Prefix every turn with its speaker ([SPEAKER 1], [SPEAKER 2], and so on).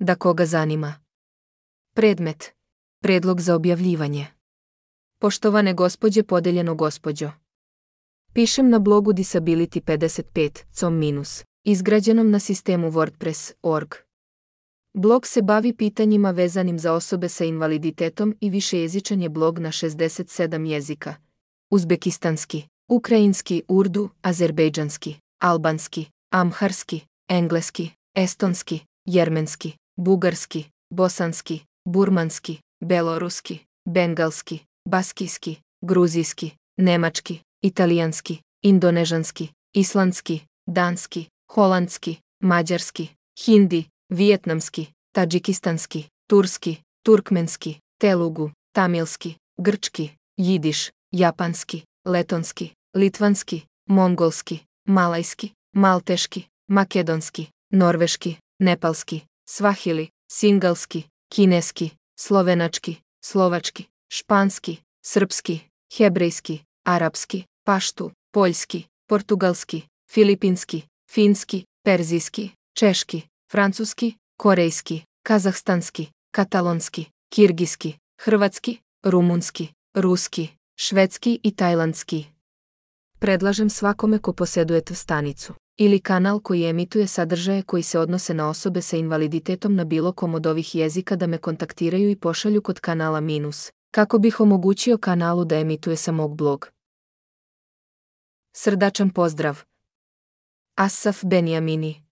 [SPEAKER 1] da koga zanima. Predmet. Predlog za objavljivanje. Poštovane gospođe podeljeno gospođo. Pišem na blogu Disability55, com minus, izgrađenom na sistemu WordPress.org. Blog se bavi pitanjima vezanim za osobe sa invaliditetom i višejezičan je blog na 67 jezika. Uzbekistanski, ukrajinski, urdu, azerbejdžanski, albanski, amharski, engleski, estonski, jermenski, bugarski, bosanski, burmanski, beloruski, bengalski, baskijski, gruzijski, nemački, italijanski, indonežanski, islandski, danski, holandski, mađarski, hindi, vijetnamski, tadžikistanski, turski, turkmenski, telugu, tamilski, grčki, jidiš, japanski, letonski, litvanski, mongolski, malajski, malteški, makedonski, norveški, nepalski, svahili, singalski, kineski, slovenački, slovački, španski, srpski, hebrejski, arapski, paštu, poljski, portugalski, filipinski, finski, perzijski, češki, francuski, korejski, kazahstanski, katalonski, kirgijski, hrvatski, rumunski, ruski, švedski i tajlandski. Predlažem svakome ko poseduje TV stanicu ili kanal koji emituje sadržaje koji se odnose na osobe sa invaliditetom na bilo kom od ovih jezika da me kontaktiraju i pošalju kod kanala Minus, kako bih omogućio kanalu da emituje sa mog blog. Srdačan pozdrav! Asaf Benjamini